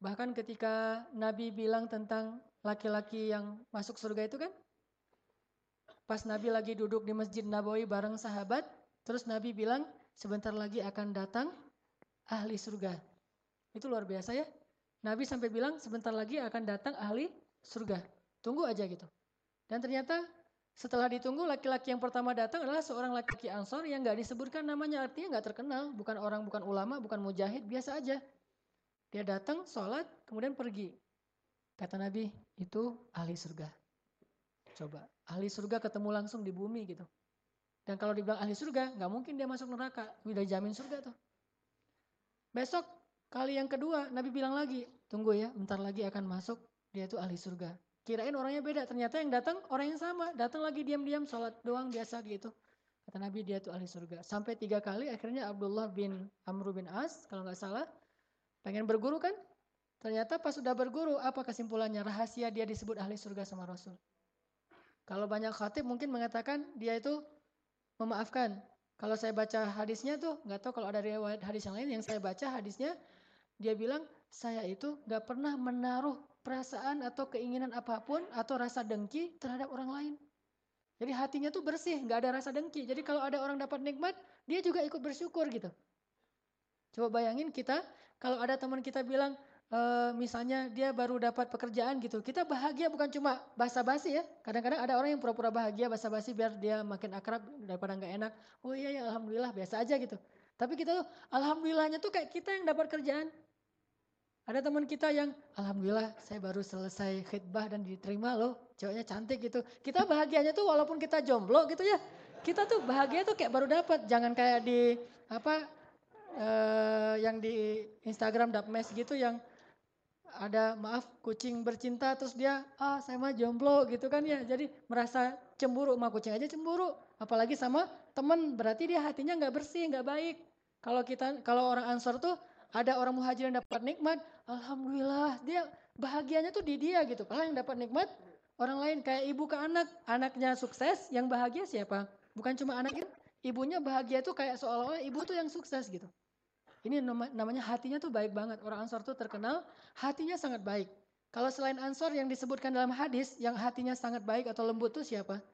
Bahkan ketika Nabi bilang tentang laki-laki yang masuk surga itu kan, pas Nabi lagi duduk di Masjid Nabawi bareng sahabat, terus Nabi bilang sebentar lagi akan datang ahli surga. Itu luar biasa ya. Nabi sampai bilang sebentar lagi akan datang ahli surga. Tunggu aja gitu. Dan ternyata setelah ditunggu laki-laki yang pertama datang adalah seorang laki-laki ansor yang nggak disebutkan namanya artinya nggak terkenal, bukan orang, bukan ulama, bukan mujahid, biasa aja. Dia datang, sholat, kemudian pergi. Kata Nabi, itu ahli surga. Coba, ahli surga ketemu langsung di bumi gitu. Dan kalau dibilang ahli surga, nggak mungkin dia masuk neraka. Udah jamin surga tuh. Besok kali yang kedua Nabi bilang lagi, tunggu ya, bentar lagi akan masuk, dia itu ahli surga. Kirain orangnya beda, ternyata yang datang orang yang sama, datang lagi diam-diam sholat doang biasa gitu. Kata Nabi dia itu ahli surga. Sampai tiga kali akhirnya Abdullah bin Amr bin As, kalau nggak salah, pengen berguru kan? Ternyata pas sudah berguru, apa kesimpulannya? Rahasia dia disebut ahli surga sama Rasul. Kalau banyak khatib mungkin mengatakan dia itu memaafkan. Kalau saya baca hadisnya tuh, nggak tahu kalau ada riwayat hadis yang lain yang saya baca hadisnya, dia bilang saya itu nggak pernah menaruh perasaan atau keinginan apa pun atau rasa dengki terhadap orang lain. Jadi hatinya tuh bersih, nggak ada rasa dengki. Jadi kalau ada orang dapat nikmat, dia juga ikut bersyukur gitu. Coba bayangin kita, kalau ada teman kita bilang, e, misalnya dia baru dapat pekerjaan gitu, kita bahagia bukan cuma basa-basi ya. Kadang-kadang ada orang yang pura-pura bahagia basa-basi biar dia makin akrab daripada nggak enak. Oh iya ya alhamdulillah biasa aja gitu. Tapi kita tuh alhamdulillahnya tuh kayak kita yang dapat kerjaan. Ada teman kita yang alhamdulillah saya baru selesai khidbah dan diterima loh, ceweknya cantik gitu. Kita bahagianya tuh walaupun kita jomblo gitu ya. Kita tuh bahagia tuh kayak baru dapat, jangan kayak di apa uh, yang di Instagram dapmes gitu yang ada maaf kucing bercinta terus dia ah saya mah jomblo gitu kan ya. Jadi merasa cemburu sama kucing aja cemburu. Apalagi sama teman berarti dia hatinya nggak bersih nggak baik. Kalau kita kalau orang ansor tuh ada orang muhajir yang dapat nikmat alhamdulillah dia bahagianya tuh di dia gitu. Kalau yang dapat nikmat orang lain kayak ibu ke anak anaknya sukses yang bahagia siapa? Bukan cuma anak itu ibunya bahagia tuh kayak seolah-olah ibu tuh yang sukses gitu ini namanya hatinya tuh baik banget. Orang Ansor tuh terkenal hatinya sangat baik. Kalau selain Ansor yang disebutkan dalam hadis yang hatinya sangat baik atau lembut tuh siapa?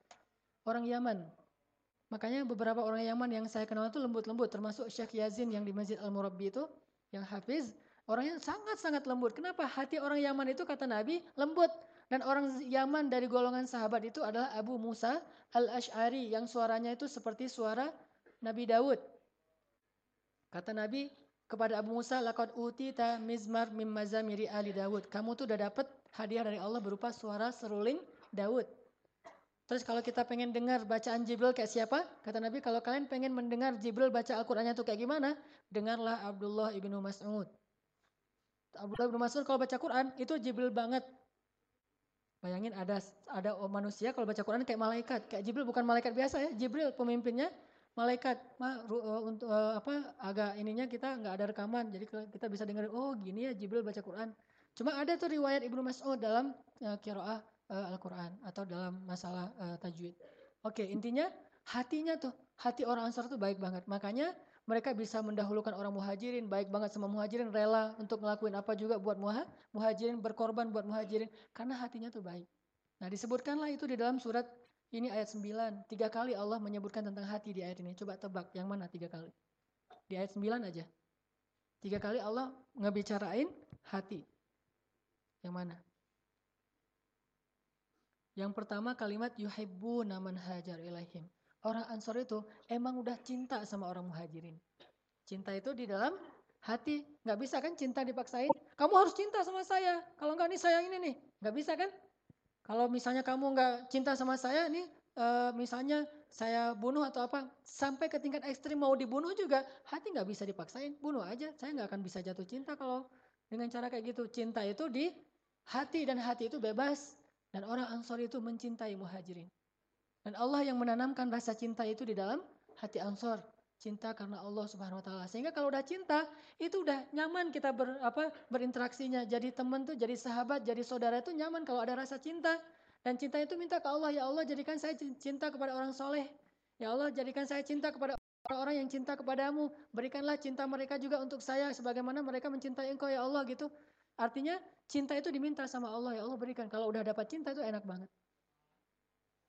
Orang Yaman. Makanya beberapa orang Yaman yang saya kenal itu lembut-lembut termasuk Syekh Yazin yang di Masjid Al-Murabbi itu yang hafiz orangnya sangat-sangat lembut. Kenapa? Hati orang Yaman itu kata Nabi lembut. Dan orang Yaman dari golongan sahabat itu adalah Abu Musa al-Ash'ari yang suaranya itu seperti suara Nabi Daud. Kata Nabi kepada Abu Musa, "Laqad utita mizmar mim mazamiri ali Daud." Kamu tuh udah dapat hadiah dari Allah berupa suara seruling Daud. Terus kalau kita pengen dengar bacaan Jibril kayak siapa? Kata Nabi, kalau kalian pengen mendengar Jibril baca Al-Qur'annya tuh kayak gimana? Dengarlah Abdullah ibnu Mas'ud. Abdullah ibnu Mas'ud kalau baca Quran itu Jibril banget. Bayangin ada ada manusia kalau baca Quran kayak malaikat. Kayak Jibril bukan malaikat biasa ya. Jibril pemimpinnya malaikat ma, uh, untuk uh, apa agak ininya kita nggak ada rekaman jadi kita bisa dengar oh gini ya Jibril baca Quran cuma ada tuh riwayat Ibnu Mas'ud dalam uh, kiroah uh, Al-Quran atau dalam masalah uh, tajwid oke intinya hatinya tuh hati orang Ansar tuh baik banget makanya mereka bisa mendahulukan orang muhajirin baik banget sama muhajirin rela untuk ngelakuin apa juga buat muha, muhajirin berkorban buat muhajirin karena hatinya tuh baik nah disebutkanlah itu di dalam surat ini ayat 9. Tiga kali Allah menyebutkan tentang hati di ayat ini. Coba tebak yang mana tiga kali. Di ayat 9 aja. Tiga kali Allah ngebicarain hati. Yang mana? Yang pertama kalimat yuhibbu naman hajar ilaihim. Orang Ansor itu emang udah cinta sama orang muhajirin. Cinta itu di dalam hati. Nggak bisa kan cinta dipaksain. Kamu harus cinta sama saya. Kalau nggak nih saya ini nih. Nggak bisa kan? Kalau misalnya kamu nggak cinta sama saya, nih uh, misalnya saya bunuh atau apa, sampai ke tingkat ekstrim mau dibunuh juga, hati nggak bisa dipaksain, bunuh aja. Saya nggak akan bisa jatuh cinta kalau dengan cara kayak gitu. Cinta itu di hati dan hati itu bebas. Dan orang Ansor itu mencintai muhajirin. Dan Allah yang menanamkan rasa cinta itu di dalam hati Ansor cinta karena Allah Subhanahu wa taala. Sehingga kalau udah cinta, itu udah nyaman kita ber, apa berinteraksinya. Jadi teman tuh, jadi sahabat, jadi saudara itu nyaman kalau ada rasa cinta. Dan cinta itu minta ke Allah, ya Allah jadikan saya cinta kepada orang soleh. Ya Allah jadikan saya cinta kepada orang-orang yang cinta kepadamu. Berikanlah cinta mereka juga untuk saya sebagaimana mereka mencintai engkau ya Allah gitu. Artinya cinta itu diminta sama Allah ya Allah berikan. Kalau udah dapat cinta itu enak banget.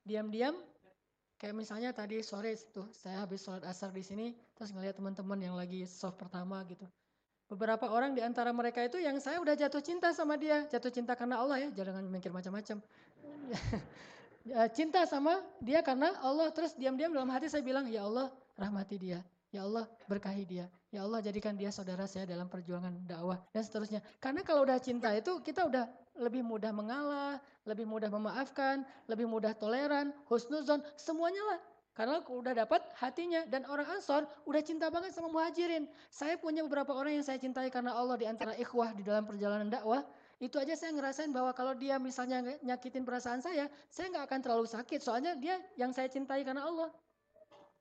Diam-diam kayak misalnya tadi sore itu saya habis sholat asar di sini terus ngeliat teman-teman yang lagi soft pertama gitu. Beberapa orang di antara mereka itu yang saya udah jatuh cinta sama dia, jatuh cinta karena Allah ya, jangan mikir macam-macam. cinta sama dia karena Allah terus diam-diam dalam hati saya bilang ya Allah rahmati dia ya Allah berkahi dia ya Allah jadikan dia saudara saya dalam perjuangan dakwah dan seterusnya. Karena kalau udah cinta itu kita udah lebih mudah mengalah lebih mudah memaafkan lebih mudah toleran husnuzon semuanya lah. Karena udah dapat hatinya. Dan orang Ansor udah cinta banget sama muhajirin. Saya punya beberapa orang yang saya cintai karena Allah di antara ikhwah di dalam perjalanan dakwah. Itu aja saya ngerasain bahwa kalau dia misalnya nyakitin perasaan saya, saya nggak akan terlalu sakit. Soalnya dia yang saya cintai karena Allah.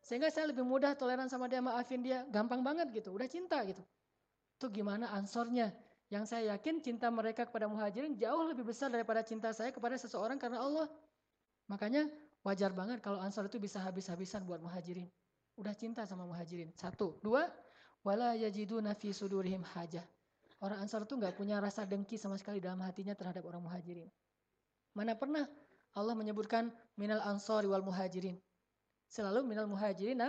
Sehingga saya lebih mudah toleran sama dia, maafin dia. Gampang banget gitu, udah cinta gitu. Itu gimana ansornya? Yang saya yakin cinta mereka kepada muhajirin jauh lebih besar daripada cinta saya kepada seseorang karena Allah. Makanya wajar banget kalau ansor itu bisa habis-habisan buat muhajirin. Udah cinta sama muhajirin. Satu. Dua, wala yajidu nafi sudurihim hajah. Orang Ansar itu nggak punya rasa dengki sama sekali dalam hatinya terhadap orang muhajirin. Mana pernah Allah menyebutkan minal ansor wal muhajirin. Selalu minal muhajirin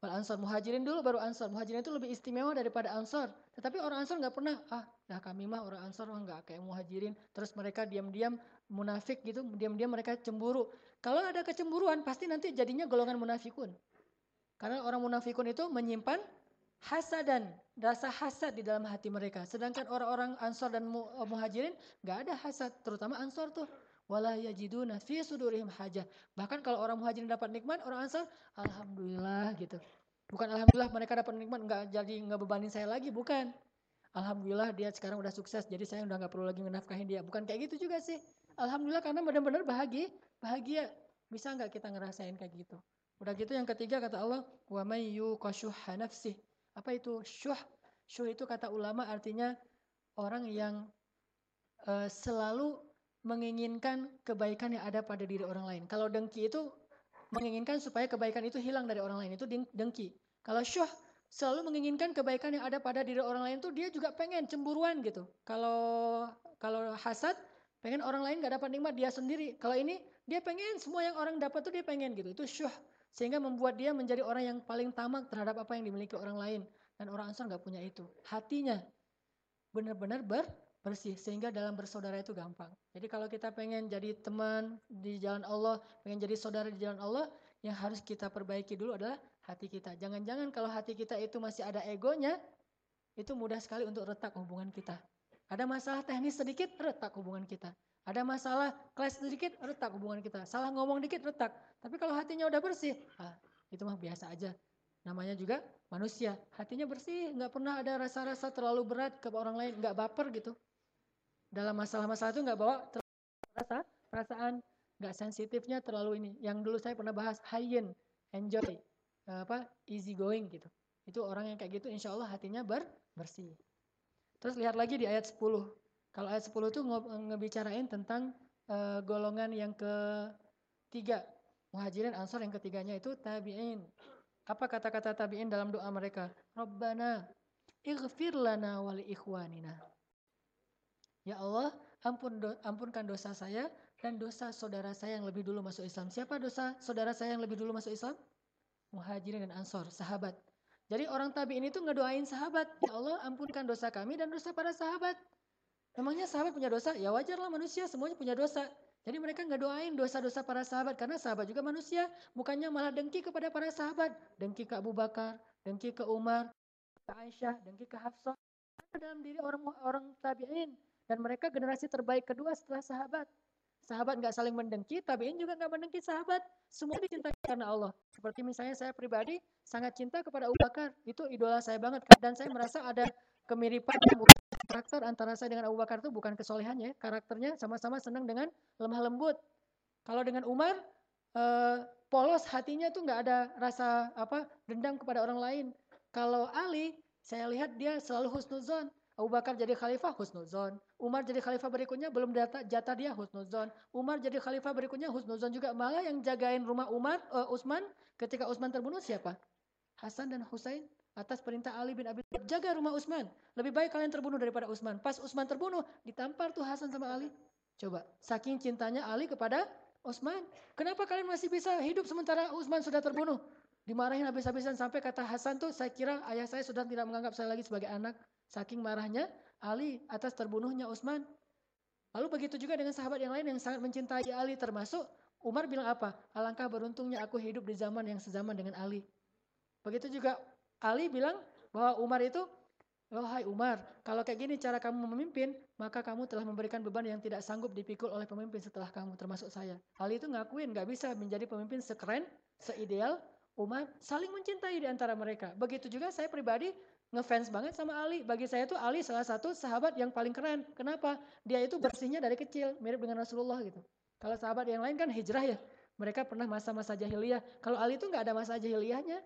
wal ansor. Muhajirin dulu baru ansor. Muhajirin itu lebih istimewa daripada ansor. Tetapi orang ansor nggak pernah, ah ya kami mah orang ansor mah nggak kayak muhajirin. Terus mereka diam-diam munafik gitu, diam-diam mereka cemburu. Kalau ada kecemburuan pasti nanti jadinya golongan munafikun. Karena orang munafikun itu menyimpan hasadan, rasa hasad di dalam hati mereka. Sedangkan orang-orang Ansor dan eh, Muhajirin nggak ada hasad, terutama Ansor tuh. Wala yajiduna fi sudurihim hajah. Bahkan kalau orang Muhajirin dapat nikmat, orang Ansor alhamdulillah gitu. Bukan alhamdulillah mereka dapat nikmat nggak jadi nggak bebanin saya lagi, bukan. Alhamdulillah dia sekarang udah sukses, jadi saya udah nggak perlu lagi menafkahin dia. Bukan kayak gitu juga sih. Alhamdulillah karena benar-benar bahagia, bahagia. Bisa nggak kita ngerasain kayak gitu? Udah gitu yang ketiga kata Allah, wa may yuqashuha nafsih apa itu syuh? Syuh itu kata ulama artinya orang yang uh, selalu menginginkan kebaikan yang ada pada diri orang lain. Kalau dengki itu menginginkan supaya kebaikan itu hilang dari orang lain itu dengki. Kalau syuh selalu menginginkan kebaikan yang ada pada diri orang lain itu dia juga pengen cemburuan gitu. Kalau kalau hasad pengen orang lain gak dapat nikmat dia sendiri. Kalau ini dia pengen semua yang orang dapat tuh dia pengen gitu. Itu syuh. Sehingga membuat dia menjadi orang yang paling tamak terhadap apa yang dimiliki orang lain. Dan orang Ansar nggak punya itu. Hatinya benar-benar ber, bersih. Sehingga dalam bersaudara itu gampang. Jadi kalau kita pengen jadi teman di jalan Allah, pengen jadi saudara di jalan Allah, yang harus kita perbaiki dulu adalah hati kita. Jangan-jangan kalau hati kita itu masih ada egonya, itu mudah sekali untuk retak hubungan kita. Ada masalah teknis sedikit, retak hubungan kita. Ada masalah kelas sedikit, retak hubungan kita. Salah ngomong dikit, retak. Tapi kalau hatinya udah bersih, ah, itu mah biasa aja. Namanya juga manusia. Hatinya bersih, nggak pernah ada rasa-rasa terlalu berat ke orang lain, nggak baper gitu. Dalam masalah-masalah itu nggak bawa rasa, perasaan, nggak sensitifnya terlalu ini. Yang dulu saya pernah bahas, hayyin, enjoy, apa, easy going gitu. Itu orang yang kayak gitu, insya Allah hatinya ber, bersih. Terus lihat lagi di ayat 10. Kalau ayat 10 itu ngebicarain tentang uh, golongan yang ketiga. Muhajirin Ansar yang ketiganya itu tabi'in. Apa kata-kata tabi'in dalam doa mereka? Rabbana ighfir lana wa li ikhwanina. Ya Allah, ampun do, ampunkan dosa saya dan dosa saudara saya yang lebih dulu masuk Islam. Siapa dosa saudara saya yang lebih dulu masuk Islam? Muhajirin dan Ansor, sahabat. Jadi orang tabi'in itu ngedoain sahabat, ya Allah ampunkan dosa kami dan dosa para sahabat. Memangnya sahabat punya dosa? Ya wajar lah manusia semuanya punya dosa. Jadi mereka nggak doain dosa-dosa para sahabat karena sahabat juga manusia. Bukannya malah dengki kepada para sahabat. Dengki ke Abu Bakar, dengki ke Umar, ke Aisyah, dengki ke Hafsah. Ada dalam diri orang-orang tabi'in. Dan mereka generasi terbaik kedua setelah sahabat. Sahabat nggak saling mendengki, tabi'in juga nggak mendengki sahabat. Semua dicintai karena Allah. Seperti misalnya saya pribadi sangat cinta kepada Abu Bakar. Itu idola saya banget. Dan saya merasa ada kemiripan karakter antara saya dengan Abu Bakar itu bukan kesolehannya, karakternya sama-sama senang dengan lemah lembut. Kalau dengan Umar, eh, polos hatinya tuh nggak ada rasa apa dendam kepada orang lain. Kalau Ali, saya lihat dia selalu husnuzon. Abu Bakar jadi khalifah husnuzon. Umar jadi khalifah berikutnya belum data, jatah dia husnuzon. Umar jadi khalifah berikutnya husnuzon juga. Malah yang jagain rumah Umar, uh, Utsman ketika Utsman terbunuh siapa? Hasan dan Husain atas perintah Ali bin Abi Thalib jaga rumah Utsman. Lebih baik kalian terbunuh daripada Utsman. Pas Utsman terbunuh, ditampar tuh Hasan sama Ali. Coba, saking cintanya Ali kepada Utsman. Kenapa kalian masih bisa hidup sementara Utsman sudah terbunuh? Dimarahin habis-habisan sampai kata Hasan tuh saya kira ayah saya sudah tidak menganggap saya lagi sebagai anak. Saking marahnya Ali atas terbunuhnya Utsman. Lalu begitu juga dengan sahabat yang lain yang sangat mencintai Ali termasuk Umar bilang apa? Alangkah beruntungnya aku hidup di zaman yang sezaman dengan Ali. Begitu juga Ali bilang bahwa Umar itu, oh hai Umar, kalau kayak gini cara kamu memimpin, maka kamu telah memberikan beban yang tidak sanggup dipikul oleh pemimpin setelah kamu, termasuk saya. Ali itu ngakuin gak bisa menjadi pemimpin sekeren, seideal Umar, saling mencintai di antara mereka. Begitu juga saya pribadi ngefans banget sama Ali. Bagi saya itu Ali salah satu sahabat yang paling keren. Kenapa? Dia itu bersihnya dari kecil, mirip dengan Rasulullah gitu. Kalau sahabat yang lain kan hijrah ya. Mereka pernah masa-masa jahiliyah. Kalau Ali itu nggak ada masa jahiliyahnya.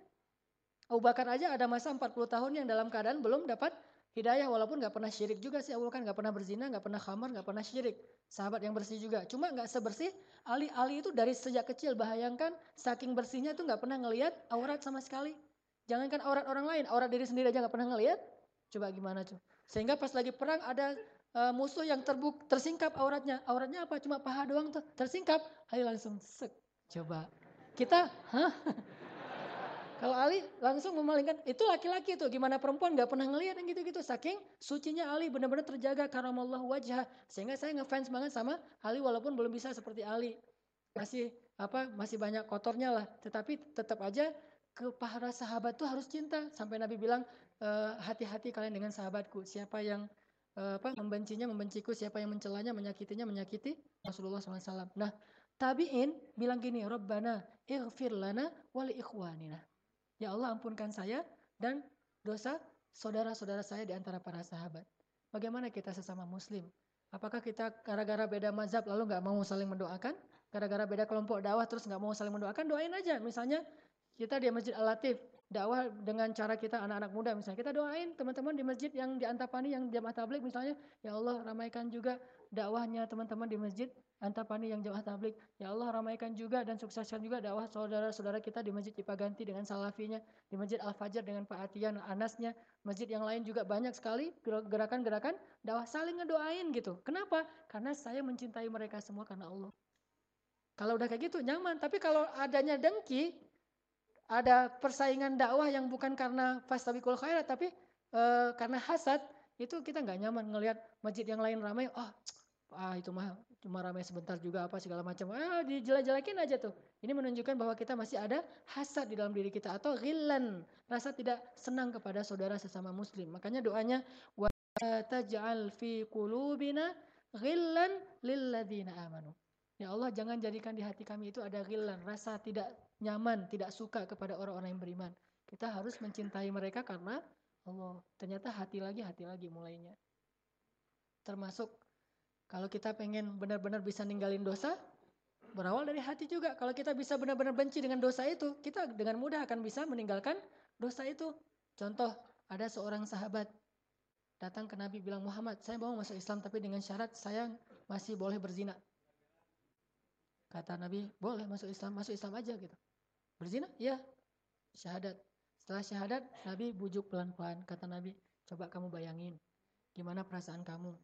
Abu Bakar aja ada masa 40 tahun yang dalam keadaan belum dapat hidayah walaupun nggak pernah syirik juga sih Abu Bakar nggak pernah berzina, nggak pernah khamar, nggak pernah syirik. Sahabat yang bersih juga. Cuma nggak sebersih Ali. Ali itu dari sejak kecil bayangkan saking bersihnya itu nggak pernah ngelihat aurat sama sekali. Jangankan aurat orang lain, aurat diri sendiri aja nggak pernah ngelihat. Coba gimana tuh? Sehingga pas lagi perang ada uh, musuh yang terbuk tersingkap auratnya. Auratnya apa? Cuma paha doang tuh. Tersingkap. Ayo langsung sek. Coba. Kita, hah? Kalau Ali langsung memalingkan, itu laki-laki tuh. Gimana perempuan gak pernah ngeliat yang gitu-gitu. Saking sucinya Ali benar-benar terjaga Allah wajah. Sehingga saya ngefans banget sama Ali walaupun belum bisa seperti Ali. Masih apa masih banyak kotornya lah. Tetapi tetap aja ke para sahabat tuh harus cinta. Sampai Nabi bilang, eh, hati-hati kalian dengan sahabatku. Siapa yang Eh, apa membencinya membenciku, siapa yang mencelanya menyakitinya menyakiti Rasulullah SAW. Nah, tabiin bilang gini, Rabbana ighfir lana wali ikhwanina. Ya Allah ampunkan saya dan dosa saudara-saudara saya di antara para sahabat. Bagaimana kita sesama muslim? Apakah kita gara-gara beda mazhab lalu nggak mau saling mendoakan? Gara-gara beda kelompok dakwah terus nggak mau saling mendoakan? Doain aja. Misalnya kita di Masjid Al-Latif, dakwah dengan cara kita anak-anak muda misalnya. Kita doain teman-teman di masjid yang di Antapani yang jamaah tablik misalnya, ya Allah ramaikan juga dakwahnya teman-teman di masjid Antapani yang jamaah tablik. Ya Allah ramaikan juga dan sukseskan juga dakwah saudara-saudara kita di masjid Cipaganti dengan salafinya, di masjid Al-Fajar dengan Pak Atian, Anasnya, masjid yang lain juga banyak sekali gerakan-gerakan dakwah saling ngedoain gitu. Kenapa? Karena saya mencintai mereka semua karena Allah. Kalau udah kayak gitu nyaman, tapi kalau adanya dengki, ada persaingan dakwah yang bukan karena fastabiqul khairat tapi e, karena hasad itu kita nggak nyaman ngelihat masjid yang lain ramai oh ah itu mah cuma ramai sebentar juga apa segala macam ah dijelek-jelekin aja tuh ini menunjukkan bahwa kita masih ada hasad di dalam diri kita atau ghillan rasa tidak senang kepada saudara sesama muslim makanya doanya wa taj'al fi qulubina ghillan lilladzina amanu Ya Allah jangan jadikan di hati kami itu ada ghillan, rasa tidak nyaman, tidak suka kepada orang-orang yang beriman. Kita harus mencintai mereka karena Allah. Ternyata hati lagi, hati lagi mulainya. Termasuk kalau kita pengen benar-benar bisa ninggalin dosa, berawal dari hati juga. Kalau kita bisa benar-benar benci dengan dosa itu, kita dengan mudah akan bisa meninggalkan dosa itu. Contoh, ada seorang sahabat datang ke Nabi bilang, Muhammad, saya mau masuk Islam tapi dengan syarat saya masih boleh berzina. Kata Nabi, boleh masuk Islam, masuk Islam aja gitu. Berzina? Ya. Syahadat. Setelah syahadat, Nabi bujuk pelan-pelan. Kata Nabi, coba kamu bayangin. Gimana perasaan kamu?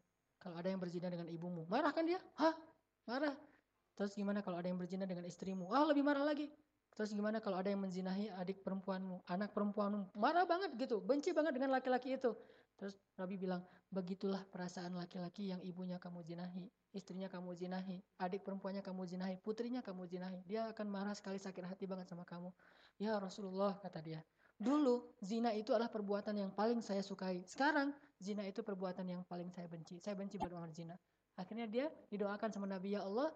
Kalau ada yang berzina dengan ibumu. Marah kan dia? Hah? Marah. Terus gimana kalau ada yang berzina dengan istrimu? Ah, lebih marah lagi. Terus gimana kalau ada yang menzinahi adik perempuanmu, anak perempuanmu? Marah banget gitu, benci banget dengan laki-laki itu. Terus Nabi bilang, begitulah perasaan laki-laki yang ibunya kamu zinahi, istrinya kamu zinahi, adik perempuannya kamu zinahi, putrinya kamu zinahi. Dia akan marah sekali sakit hati banget sama kamu. Ya Rasulullah, kata dia. Dulu zina itu adalah perbuatan yang paling saya sukai. Sekarang zina itu perbuatan yang paling saya benci. Saya benci berbuat zina. Akhirnya dia didoakan sama Nabi ya Allah,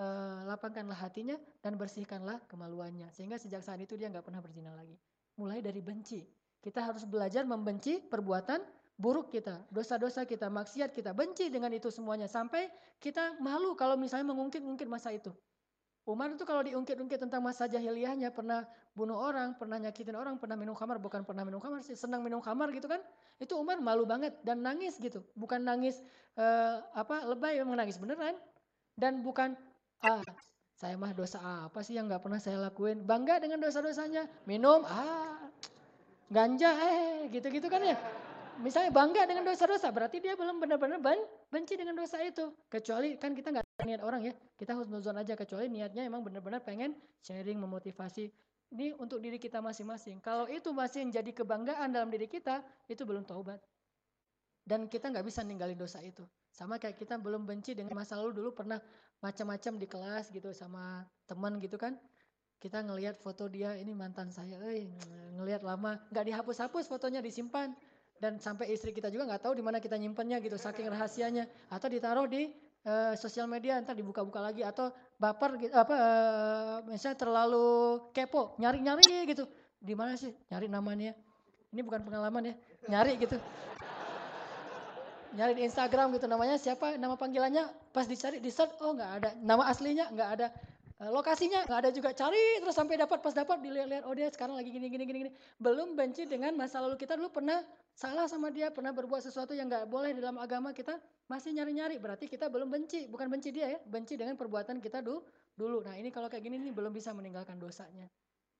uh, lapangkanlah hatinya dan bersihkanlah kemaluannya. Sehingga sejak saat itu dia nggak pernah berzina lagi. Mulai dari benci. Kita harus belajar membenci perbuatan buruk kita, dosa-dosa kita, maksiat kita, benci dengan itu semuanya. Sampai kita malu kalau misalnya mengungkit-ungkit masa itu. Umar itu kalau diungkit-ungkit tentang masa jahiliyahnya, pernah bunuh orang, pernah nyakitin orang, pernah minum khamar, bukan pernah minum khamar sih, senang minum khamar gitu kan. Itu Umar malu banget dan nangis gitu. Bukan nangis uh, apa lebay, memang nangis beneran. Dan bukan, ah saya mah dosa apa sih yang nggak pernah saya lakuin. Bangga dengan dosa-dosanya. Minum, ah ganja, eh gitu-gitu kan ya. Misalnya bangga dengan dosa-dosa, berarti dia belum benar-benar benci dengan dosa itu. Kecuali kan kita nggak niat orang ya, kita harus nuzon aja. Kecuali niatnya emang benar-benar pengen sharing, memotivasi. Ini untuk diri kita masing-masing. Kalau itu masih jadi kebanggaan dalam diri kita, itu belum taubat. Dan kita nggak bisa ninggalin dosa itu. Sama kayak kita belum benci dengan masa lalu dulu pernah macam-macam di kelas gitu sama teman gitu kan kita ngelihat foto dia ini mantan saya, eh ngelihat lama, nggak dihapus-hapus fotonya disimpan dan sampai istri kita juga nggak tahu di mana kita nyimpennya gitu saking rahasianya. Atau ditaruh di uh, sosial media ntar dibuka-buka lagi. Atau baper gitu apa uh, misalnya terlalu kepo nyari-nyari gitu. Di mana sih? Nyari namanya ini bukan pengalaman ya. Nyari gitu. Nyari di Instagram gitu namanya siapa nama panggilannya. Pas dicari di search oh nggak ada. Nama aslinya nggak ada lokasinya nggak ada juga. Cari terus sampai dapat pas dapat dilihat-lihat oh dia sekarang lagi gini gini gini gini. Belum benci dengan masa lalu kita dulu. Pernah salah sama dia pernah berbuat sesuatu yang nggak boleh dalam agama kita masih nyari-nyari. Berarti kita belum benci. Bukan benci dia ya benci dengan perbuatan kita dulu dulu. Nah ini kalau kayak gini nih belum bisa meninggalkan dosanya.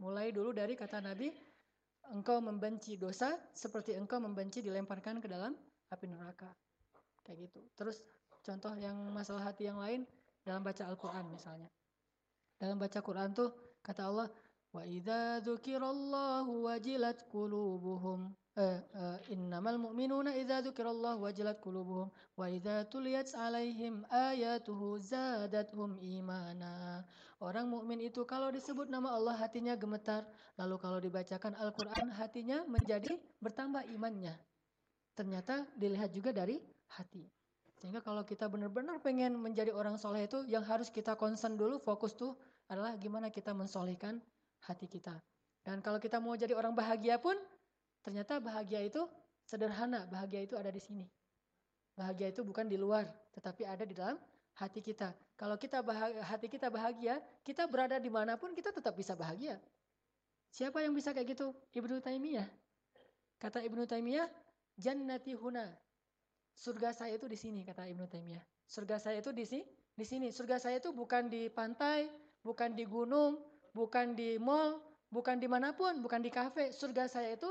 Mulai dulu dari kata Nabi engkau membenci dosa seperti engkau membenci dilemparkan ke dalam api neraka. Kayak gitu. Terus contoh yang masalah hati yang lain dalam baca Al-Quran misalnya dalam baca Quran tuh kata Allah, wa idza dzukirallahu wajilat qulubuhum eh, eh, innamal mu'minuna idza dzukirallahu wajilat qulubuhum wa idza tuliyat alaihim ayatuhu zadatuhum imana. Orang mukmin itu kalau disebut nama Allah hatinya gemetar, lalu kalau dibacakan Al-Qur'an hatinya menjadi bertambah imannya. Ternyata dilihat juga dari hati. Sehingga kalau kita benar-benar pengen menjadi orang soleh itu yang harus kita concern dulu, fokus tuh adalah gimana kita mensolehkan hati kita. Dan kalau kita mau jadi orang bahagia pun, ternyata bahagia itu sederhana. Bahagia itu ada di sini. Bahagia itu bukan di luar, tetapi ada di dalam hati kita. Kalau kita bahagia, hati kita bahagia, kita berada di mana pun kita tetap bisa bahagia. Siapa yang bisa kayak gitu? Ibnu Taimiyah. Kata Ibnu Taimiyah, jannati huna. Surga saya itu di sini kata Ibnu Taimiyah. Surga saya itu di sini, di sini. Surga saya itu bukan di pantai, bukan di gunung, bukan di mall, bukan di mana pun, bukan di kafe. Surga saya itu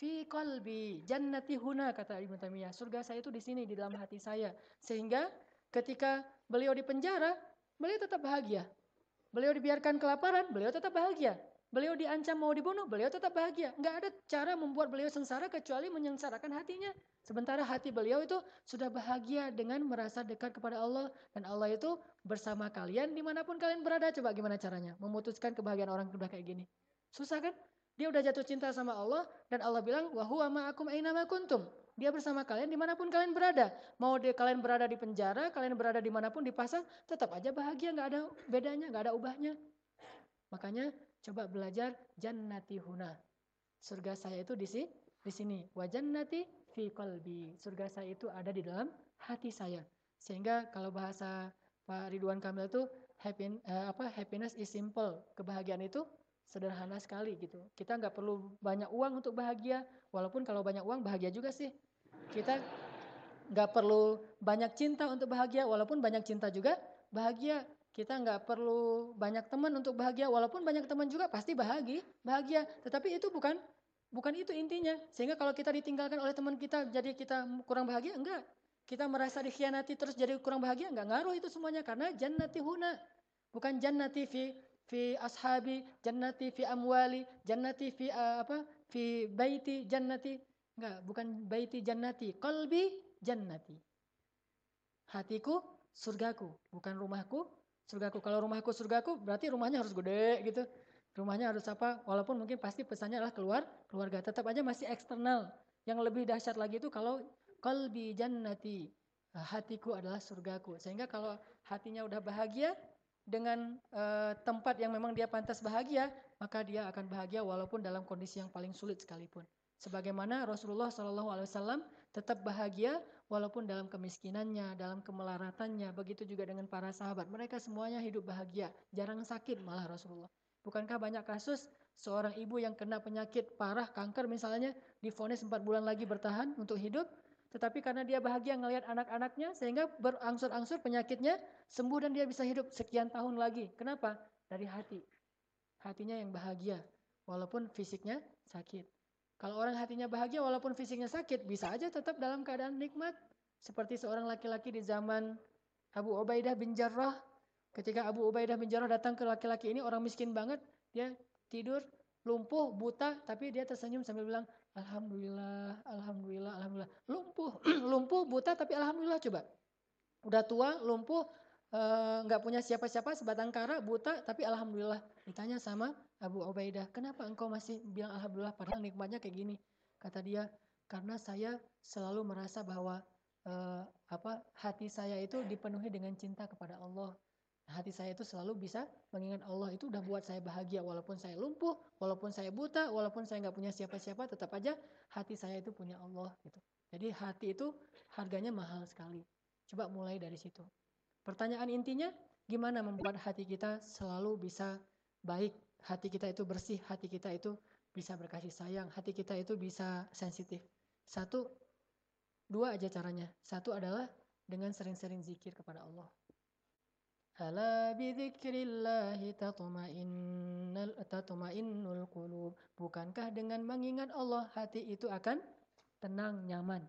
fi qalbi jannati huna kata Ibnu Taimiyah. Surga saya itu di sini di dalam hati saya. Sehingga ketika beliau di penjara, beliau tetap bahagia. Beliau dibiarkan kelaparan, beliau tetap bahagia. Beliau diancam mau dibunuh, beliau tetap bahagia. Enggak ada cara membuat beliau sengsara kecuali menyengsarakan hatinya. Sementara hati beliau itu sudah bahagia dengan merasa dekat kepada Allah. Dan Allah itu bersama kalian di mana pun kalian berada. Coba gimana caranya? Memutuskan kebahagiaan orang sudah kayak gini. Susah kan? Dia udah jatuh cinta sama Allah dan Allah bilang wahuwa ma'akum ainama kuntum. Dia bersama kalian di mana pun kalian berada. Mau di, kalian berada di penjara, kalian berada di mana pun di pasar, tetap aja bahagia, nggak ada bedanya, nggak ada ubahnya. Makanya Coba belajar jannati huna. Surga saya itu di sini, di sini. Wa jannati fi qalbi. Surga saya itu ada di dalam hati saya. Sehingga kalau bahasa Pak Ridwan Kamil itu happy, eh, apa happiness is simple. Kebahagiaan itu sederhana sekali gitu. Kita nggak perlu banyak uang untuk bahagia, walaupun kalau banyak uang bahagia juga sih. Kita nggak perlu banyak cinta untuk bahagia, walaupun banyak cinta juga bahagia. Kita nggak perlu banyak teman untuk bahagia, walaupun banyak teman juga pasti bahagia, bahagia. Tetapi itu bukan bukan itu intinya. Sehingga kalau kita ditinggalkan oleh teman kita, jadi kita kurang bahagia, enggak. Kita merasa dikhianati terus jadi kurang bahagia, enggak ngaruh itu semuanya karena jannati huna. Bukan jannati fi fi ashabi, jannati fi amwali, jannati fi uh, apa? fi baiti jannati. Enggak, bukan baiti jannati, qalbi jannati. Hatiku surgaku, bukan rumahku surgaku. Kalau rumahku surgaku berarti rumahnya harus gede gitu. Rumahnya harus apa? Walaupun mungkin pasti pesannya adalah keluar keluarga, tetap aja masih eksternal. Yang lebih dahsyat lagi itu kalau kalbi jannati, hatiku adalah surgaku. Sehingga kalau hatinya udah bahagia dengan uh, tempat yang memang dia pantas bahagia, maka dia akan bahagia walaupun dalam kondisi yang paling sulit sekalipun. Sebagaimana Rasulullah SAW tetap bahagia walaupun dalam kemiskinannya, dalam kemelaratannya, begitu juga dengan para sahabat. Mereka semuanya hidup bahagia, jarang sakit malah Rasulullah. Bukankah banyak kasus seorang ibu yang kena penyakit parah, kanker misalnya, difonis 4 bulan lagi bertahan untuk hidup, tetapi karena dia bahagia ngelihat anak-anaknya, sehingga berangsur-angsur penyakitnya sembuh dan dia bisa hidup sekian tahun lagi. Kenapa? Dari hati. Hatinya yang bahagia, walaupun fisiknya sakit. Kalau orang hatinya bahagia walaupun fisiknya sakit, bisa aja tetap dalam keadaan nikmat. Seperti seorang laki-laki di zaman Abu Ubaidah bin Jarrah. Ketika Abu Ubaidah bin Jarrah datang ke laki-laki ini, orang miskin banget. Dia tidur, lumpuh, buta, tapi dia tersenyum sambil bilang, Alhamdulillah, Alhamdulillah, Alhamdulillah. Lumpuh, lumpuh, buta, tapi Alhamdulillah coba. Udah tua, lumpuh, eh, nggak uh, punya siapa-siapa, sebatang kara, buta, tapi Alhamdulillah. Ditanya sama Abu Ubaidah, kenapa engkau masih bilang Alhamdulillah padahal nikmatnya kayak gini? Kata dia, karena saya selalu merasa bahwa uh, apa hati saya itu dipenuhi dengan cinta kepada Allah. Hati saya itu selalu bisa mengingat Allah itu udah buat saya bahagia walaupun saya lumpuh, walaupun saya buta, walaupun saya nggak punya siapa-siapa, tetap aja hati saya itu punya Allah gitu. Jadi hati itu harganya mahal sekali. Coba mulai dari situ. Pertanyaan intinya, gimana membuat hati kita selalu bisa baik, hati kita itu bersih, hati kita itu bisa berkasih sayang, hati kita itu bisa sensitif. Satu, dua aja caranya. Satu adalah dengan sering-sering zikir kepada Allah. Ala bidzikrillahi tatma'innul tatma'innul qulub. Bukankah dengan mengingat Allah hati itu akan tenang, nyaman.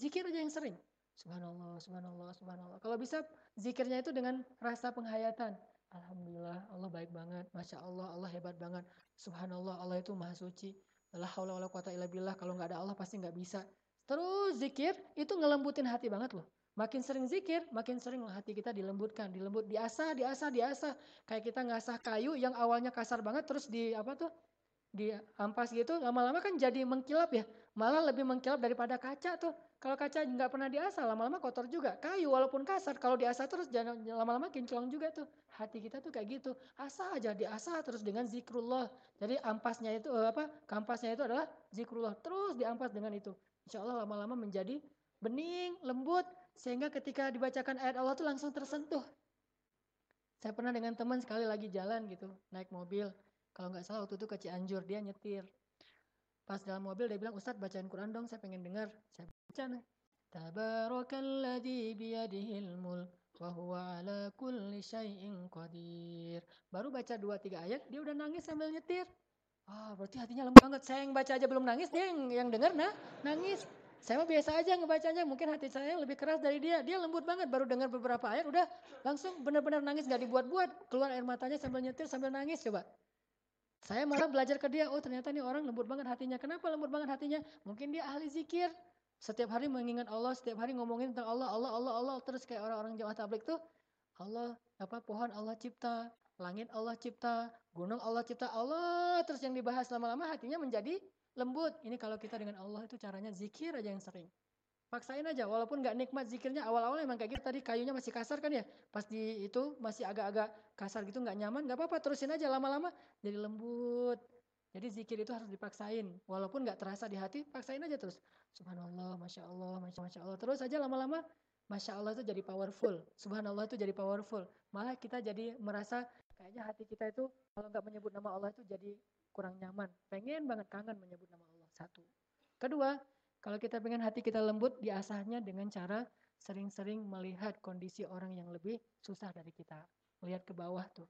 Zikir aja yang sering. Subhanallah, subhanallah, subhanallah. Kalau bisa zikirnya itu dengan rasa penghayatan. Alhamdulillah, Allah baik banget. Masya Allah, Allah hebat banget. Subhanallah, Allah itu maha suci. La haula wala quwata illa billah. Kalau nggak ada Allah pasti nggak bisa. Terus zikir itu ngelembutin hati banget loh. Makin sering zikir, makin sering hati kita dilembutkan, dilembut, diasah, diasah, diasah. Kayak kita ngasah kayu yang awalnya kasar banget, terus di apa tuh, di ampas gitu, lama-lama kan jadi mengkilap ya. Malah lebih mengkilap daripada kaca tuh. Kalau kaca nggak pernah diasah, lama-lama kotor juga. Kayu walaupun kasar, kalau diasah terus jangan lama-lama kinclong juga tuh. Hati kita tuh kayak gitu. Asah aja diasah terus dengan zikrullah. Jadi ampasnya itu eh, apa? Kampasnya itu adalah zikrullah. Terus diampas dengan itu. Insya Allah lama-lama menjadi bening, lembut, sehingga ketika dibacakan ayat Allah tuh langsung tersentuh. Saya pernah dengan teman sekali lagi jalan gitu, naik mobil. Kalau nggak salah waktu itu ke Cianjur, dia nyetir. Pas dalam mobil dia bilang, Ustadz bacain Quran dong, saya pengen dengar. Saya baca nih. Tabarakalladzi biyadihil mulk wa huwa ala kulli syai'in qadir. Baru baca dua tiga ayat, dia udah nangis sambil nyetir. Ah, berarti hatinya lembut banget. Saya yang baca aja belum nangis, dia yang, yang dengar nah, nangis. Saya mah biasa aja ngebacanya, mungkin hati saya lebih keras dari dia. Dia lembut banget, baru dengar beberapa ayat, udah langsung benar-benar nangis, gak dibuat-buat. Keluar air matanya sambil nyetir, sambil nangis, coba. Saya malah belajar ke dia, oh ternyata nih orang lembut banget hatinya. Kenapa lembut banget hatinya? Mungkin dia ahli zikir. Setiap hari mengingat Allah, setiap hari ngomongin tentang Allah, Allah, Allah, Allah. Terus kayak orang-orang jamaah tablik tuh, Allah, apa pohon Allah cipta, langit Allah cipta, gunung Allah cipta, Allah. Terus yang dibahas lama-lama hatinya menjadi lembut. Ini kalau kita dengan Allah itu caranya zikir aja yang sering. Paksain aja, walaupun nggak nikmat zikirnya awal-awal emang kayak gitu tadi kayunya masih kasar kan ya. Pas di itu masih agak-agak kasar gitu nggak nyaman, nggak apa-apa terusin aja lama-lama jadi lembut. Jadi zikir itu harus dipaksain, walaupun nggak terasa di hati, paksain aja terus. Subhanallah, masya Allah, masya, Allah. Terus aja lama-lama, masya Allah itu jadi powerful. Subhanallah itu jadi powerful. Malah kita jadi merasa kayaknya hati kita itu kalau nggak menyebut nama Allah itu jadi kurang nyaman. Pengen banget kangen menyebut nama Allah. Satu. Kedua, kalau kita pengen hati kita lembut, diasahnya dengan cara sering-sering melihat kondisi orang yang lebih susah dari kita. Melihat ke bawah tuh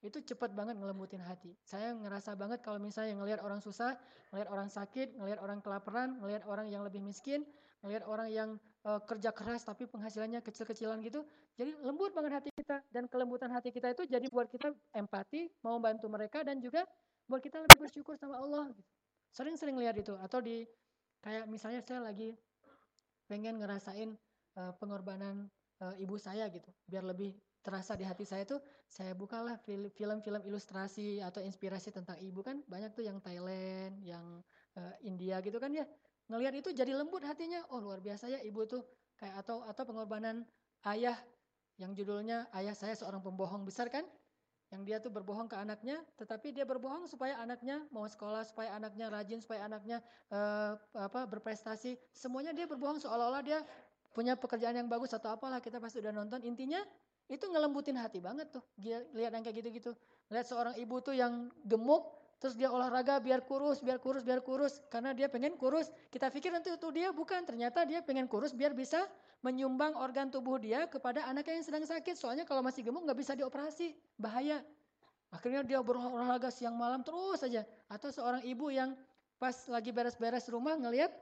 itu cepat banget ngelembutin hati. Saya ngerasa banget kalau misalnya ngelihat orang susah, ngelihat orang sakit, ngelihat orang kelaparan, ngelihat orang yang lebih miskin, ngelihat orang yang uh, kerja keras tapi penghasilannya kecil-kecilan gitu. Jadi lembut banget hati kita dan kelembutan hati kita itu jadi buat kita empati, mau bantu mereka dan juga buat kita lebih bersyukur sama Allah. Gitu. Sering-sering lihat itu atau di kayak misalnya saya lagi pengen ngerasain uh, pengorbanan uh, ibu saya gitu, biar lebih terasa di hati saya tuh saya bukalah film-film ilustrasi atau inspirasi tentang ibu kan banyak tuh yang Thailand, yang uh, India gitu kan ya. Ngelihat itu jadi lembut hatinya. Oh, luar biasa ya ibu tuh kayak atau atau pengorbanan ayah yang judulnya ayah saya seorang pembohong besar kan? Yang dia tuh berbohong ke anaknya, tetapi dia berbohong supaya anaknya mau sekolah, supaya anaknya rajin, supaya anaknya uh, apa berprestasi. Semuanya dia berbohong seolah-olah dia punya pekerjaan yang bagus atau apalah kita pasti udah nonton. Intinya itu ngelembutin hati banget tuh. Dia lihat yang kayak gitu-gitu. Lihat seorang ibu tuh yang gemuk, terus dia olahraga biar kurus, biar kurus, biar kurus. Karena dia pengen kurus. Kita pikir nanti itu dia bukan. Ternyata dia pengen kurus biar bisa menyumbang organ tubuh dia kepada anaknya yang sedang sakit. Soalnya kalau masih gemuk nggak bisa dioperasi. Bahaya. Akhirnya dia berolahraga siang malam terus saja. Atau seorang ibu yang pas lagi beres-beres rumah ngelihat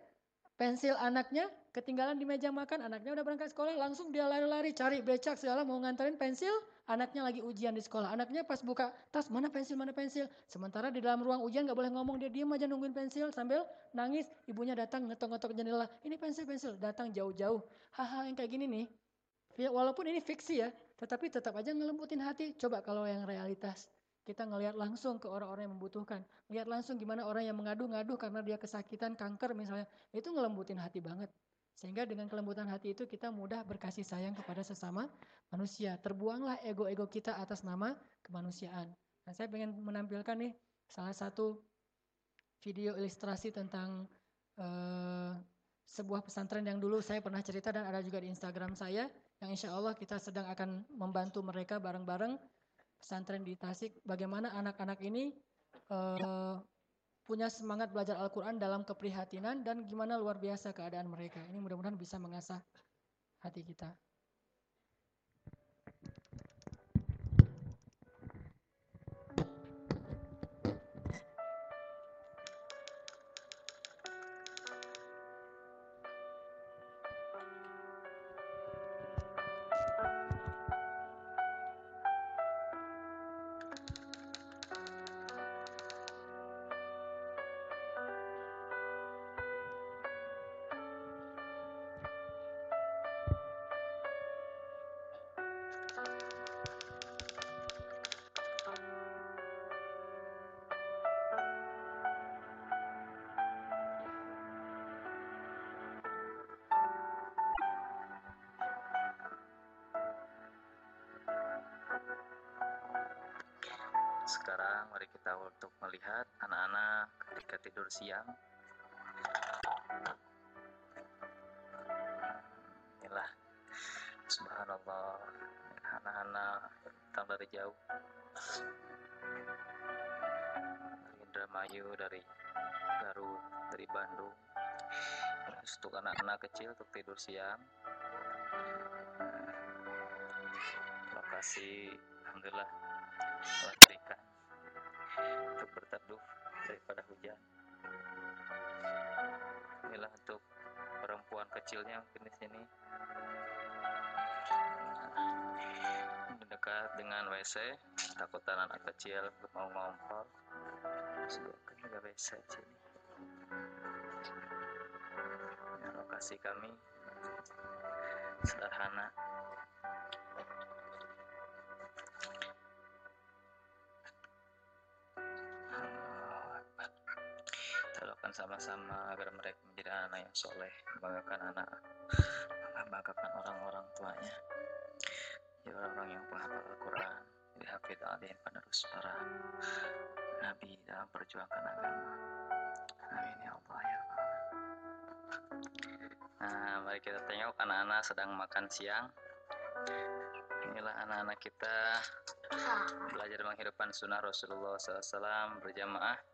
pensil anaknya ketinggalan di meja makan, anaknya udah berangkat sekolah, langsung dia lari-lari cari becak segala mau nganterin pensil, anaknya lagi ujian di sekolah. Anaknya pas buka tas, mana pensil, mana pensil. Sementara di dalam ruang ujian gak boleh ngomong, dia diem aja nungguin pensil sambil nangis. Ibunya datang ngetok-ngetok jendela, ini pensil-pensil, datang jauh-jauh. Hal-hal yang kayak gini nih, ya walaupun ini fiksi ya, tetapi tetap aja ngelembutin hati. Coba kalau yang realitas, kita ngelihat langsung ke orang-orang yang membutuhkan. Lihat langsung gimana orang yang mengadu-ngadu karena dia kesakitan, kanker misalnya. Itu ngelembutin hati banget. Sehingga dengan kelembutan hati itu kita mudah berkasih sayang kepada sesama manusia. Terbuanglah ego-ego kita atas nama kemanusiaan. Nah, saya ingin menampilkan nih salah satu video ilustrasi tentang uh, sebuah pesantren yang dulu saya pernah cerita dan ada juga di Instagram saya yang insya Allah kita sedang akan membantu mereka bareng-bareng pesantren di Tasik. Bagaimana anak-anak ini uh, punya semangat belajar Al-Quran dalam keprihatinan dan gimana luar biasa keadaan mereka. Ini mudah-mudahan bisa mengasah hati kita. Sekarang mari kita untuk melihat anak-anak ketika tidur siang. Inilah subhanallah anak-anak datang dari jauh. Dari Indramayu, dari Garut, dari Bandung. Untuk anak-anak kecil untuk tidur siang. Lokasi Alhamdulillah berikan untuk berteduh daripada hujan. Inilah untuk perempuan kecilnya mungkin di sini. Dekat dengan WC, takutan anak kecil mau ngompol. Sebabkan juga WC sini. Ini lokasi kami sederhana. Sama-sama agar mereka menjadi anak yang soleh, membanggakan anak, membanggakan orang-orang tuanya, ya orang-orang yang penghafal Al-Quran, jadi hafid alim penerus para nabi dalam perjuangan agama. Amin ya Allah ya Allah. Nah, mari kita tengok anak-anak sedang makan siang. Inilah anak-anak kita belajar menghidupkan sunnah Rasulullah SAW berjamaah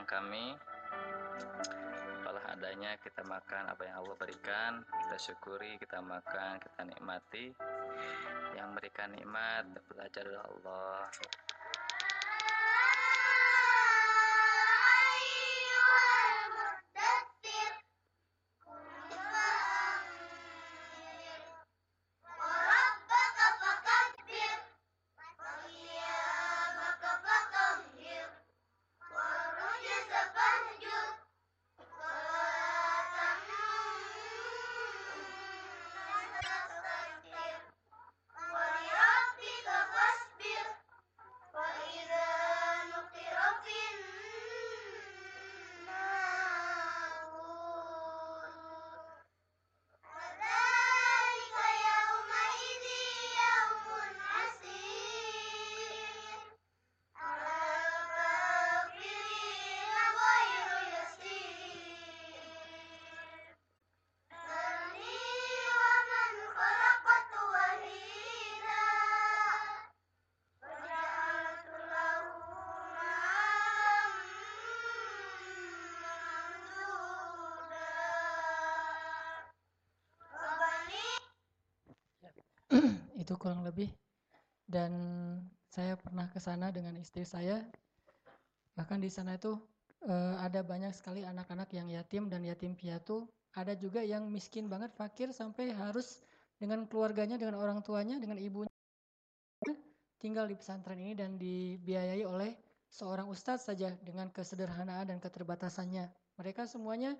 makan kami. Apalah adanya kita makan apa yang Allah berikan kita syukuri kita makan kita nikmati. Yang berikan nikmat belajar dari Allah Itu kurang lebih. Dan saya pernah ke sana dengan istri saya. Bahkan di sana itu uh, ada banyak sekali anak-anak yang yatim dan yatim piatu. Ada juga yang miskin banget, fakir sampai harus dengan keluarganya, dengan orang tuanya, dengan ibunya tinggal di pesantren ini dan dibiayai oleh seorang ustadz saja dengan kesederhanaan dan keterbatasannya. Mereka semuanya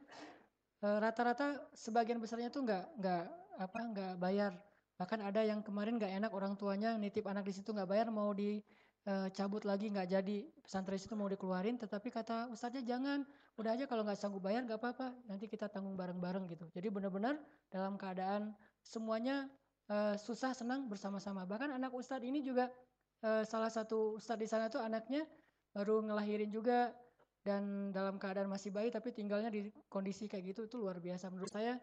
eh, rata-rata sebagian besarnya tuh nggak nggak apa nggak bayar. Bahkan ada yang kemarin nggak enak orang tuanya nitip anak di situ nggak bayar mau dicabut eh, lagi nggak jadi pesantren itu mau dikeluarin. Tetapi kata ustadznya jangan, udah aja kalau nggak sanggup bayar nggak apa-apa, nanti kita tanggung bareng-bareng gitu. Jadi benar-benar dalam keadaan semuanya uh, susah senang bersama-sama. Bahkan anak ustadz ini juga uh, salah satu ustadz di sana tuh anaknya baru ngelahirin juga dan dalam keadaan masih bayi tapi tinggalnya di kondisi kayak gitu itu luar biasa menurut saya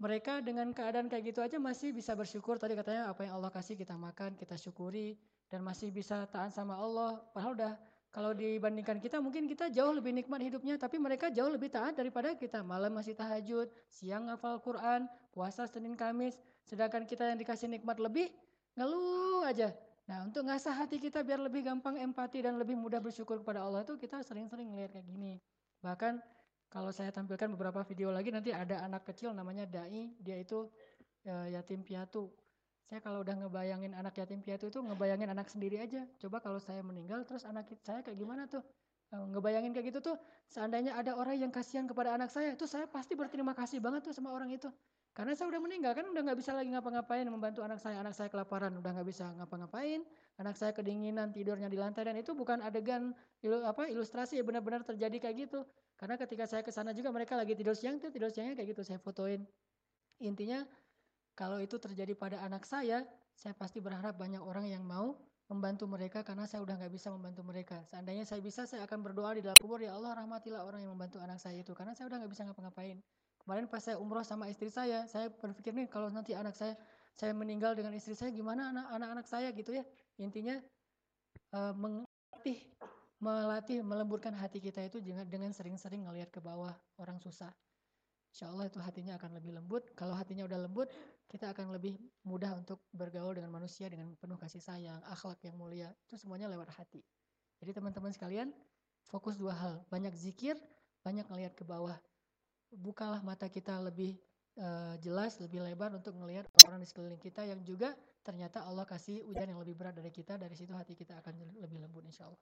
mereka dengan keadaan kayak gitu aja masih bisa bersyukur. Tadi katanya apa yang Allah kasih kita makan kita syukuri dan masih bisa taat sama Allah. Padahal udah kalau dibandingkan kita mungkin kita jauh lebih nikmat hidupnya tapi mereka jauh lebih taat daripada kita. Malam masih tahajud siang hafal Quran puasa Senin Kamis. Sedangkan kita yang dikasih nikmat lebih ngeluh aja. Nah, untuk ngasah hati kita biar lebih gampang empati dan lebih mudah bersyukur kepada Allah itu kita sering-sering ngelihat kayak gini. Bahkan kalau saya tampilkan beberapa video lagi nanti ada anak kecil namanya Dai, dia itu e, yatim piatu. Saya kalau udah ngebayangin anak yatim piatu itu ngebayangin anak sendiri aja. Coba kalau saya meninggal terus anak saya kayak gimana tuh? E, ngebayangin kayak gitu tuh seandainya ada orang yang kasihan kepada anak saya, itu saya pasti berterima kasih banget tuh sama orang itu. Karena saya udah meninggal kan udah nggak bisa lagi ngapa-ngapain membantu anak saya. Anak saya kelaparan udah nggak bisa ngapa-ngapain. Anak saya kedinginan tidurnya di lantai dan itu bukan adegan ilu, apa ilustrasi benar-benar terjadi kayak gitu. Karena ketika saya ke sana juga mereka lagi tidur siang tuh tidur siangnya kayak gitu saya fotoin. Intinya kalau itu terjadi pada anak saya, saya pasti berharap banyak orang yang mau membantu mereka karena saya udah nggak bisa membantu mereka. Seandainya saya bisa, saya akan berdoa di dalam kubur ya Allah rahmatilah orang yang membantu anak saya itu karena saya udah nggak bisa ngapa-ngapain. Kemarin pas saya umroh sama istri saya, saya berpikir nih kalau nanti anak saya saya meninggal dengan istri saya gimana anak-anak saya gitu ya. Intinya uh, melatih melatih melemburkan hati kita itu dengan sering-sering ngelihat ke bawah orang susah. Insya Allah itu hatinya akan lebih lembut. Kalau hatinya udah lembut, kita akan lebih mudah untuk bergaul dengan manusia dengan penuh kasih sayang, akhlak yang mulia. Itu semuanya lewat hati. Jadi teman-teman sekalian, fokus dua hal. Banyak zikir, banyak ngelihat ke bawah bukalah mata kita lebih uh, jelas, lebih lebar untuk melihat orang di sekeliling kita yang juga ternyata Allah kasih ujian yang lebih berat dari kita, dari situ hati kita akan lebih lembut insya Allah.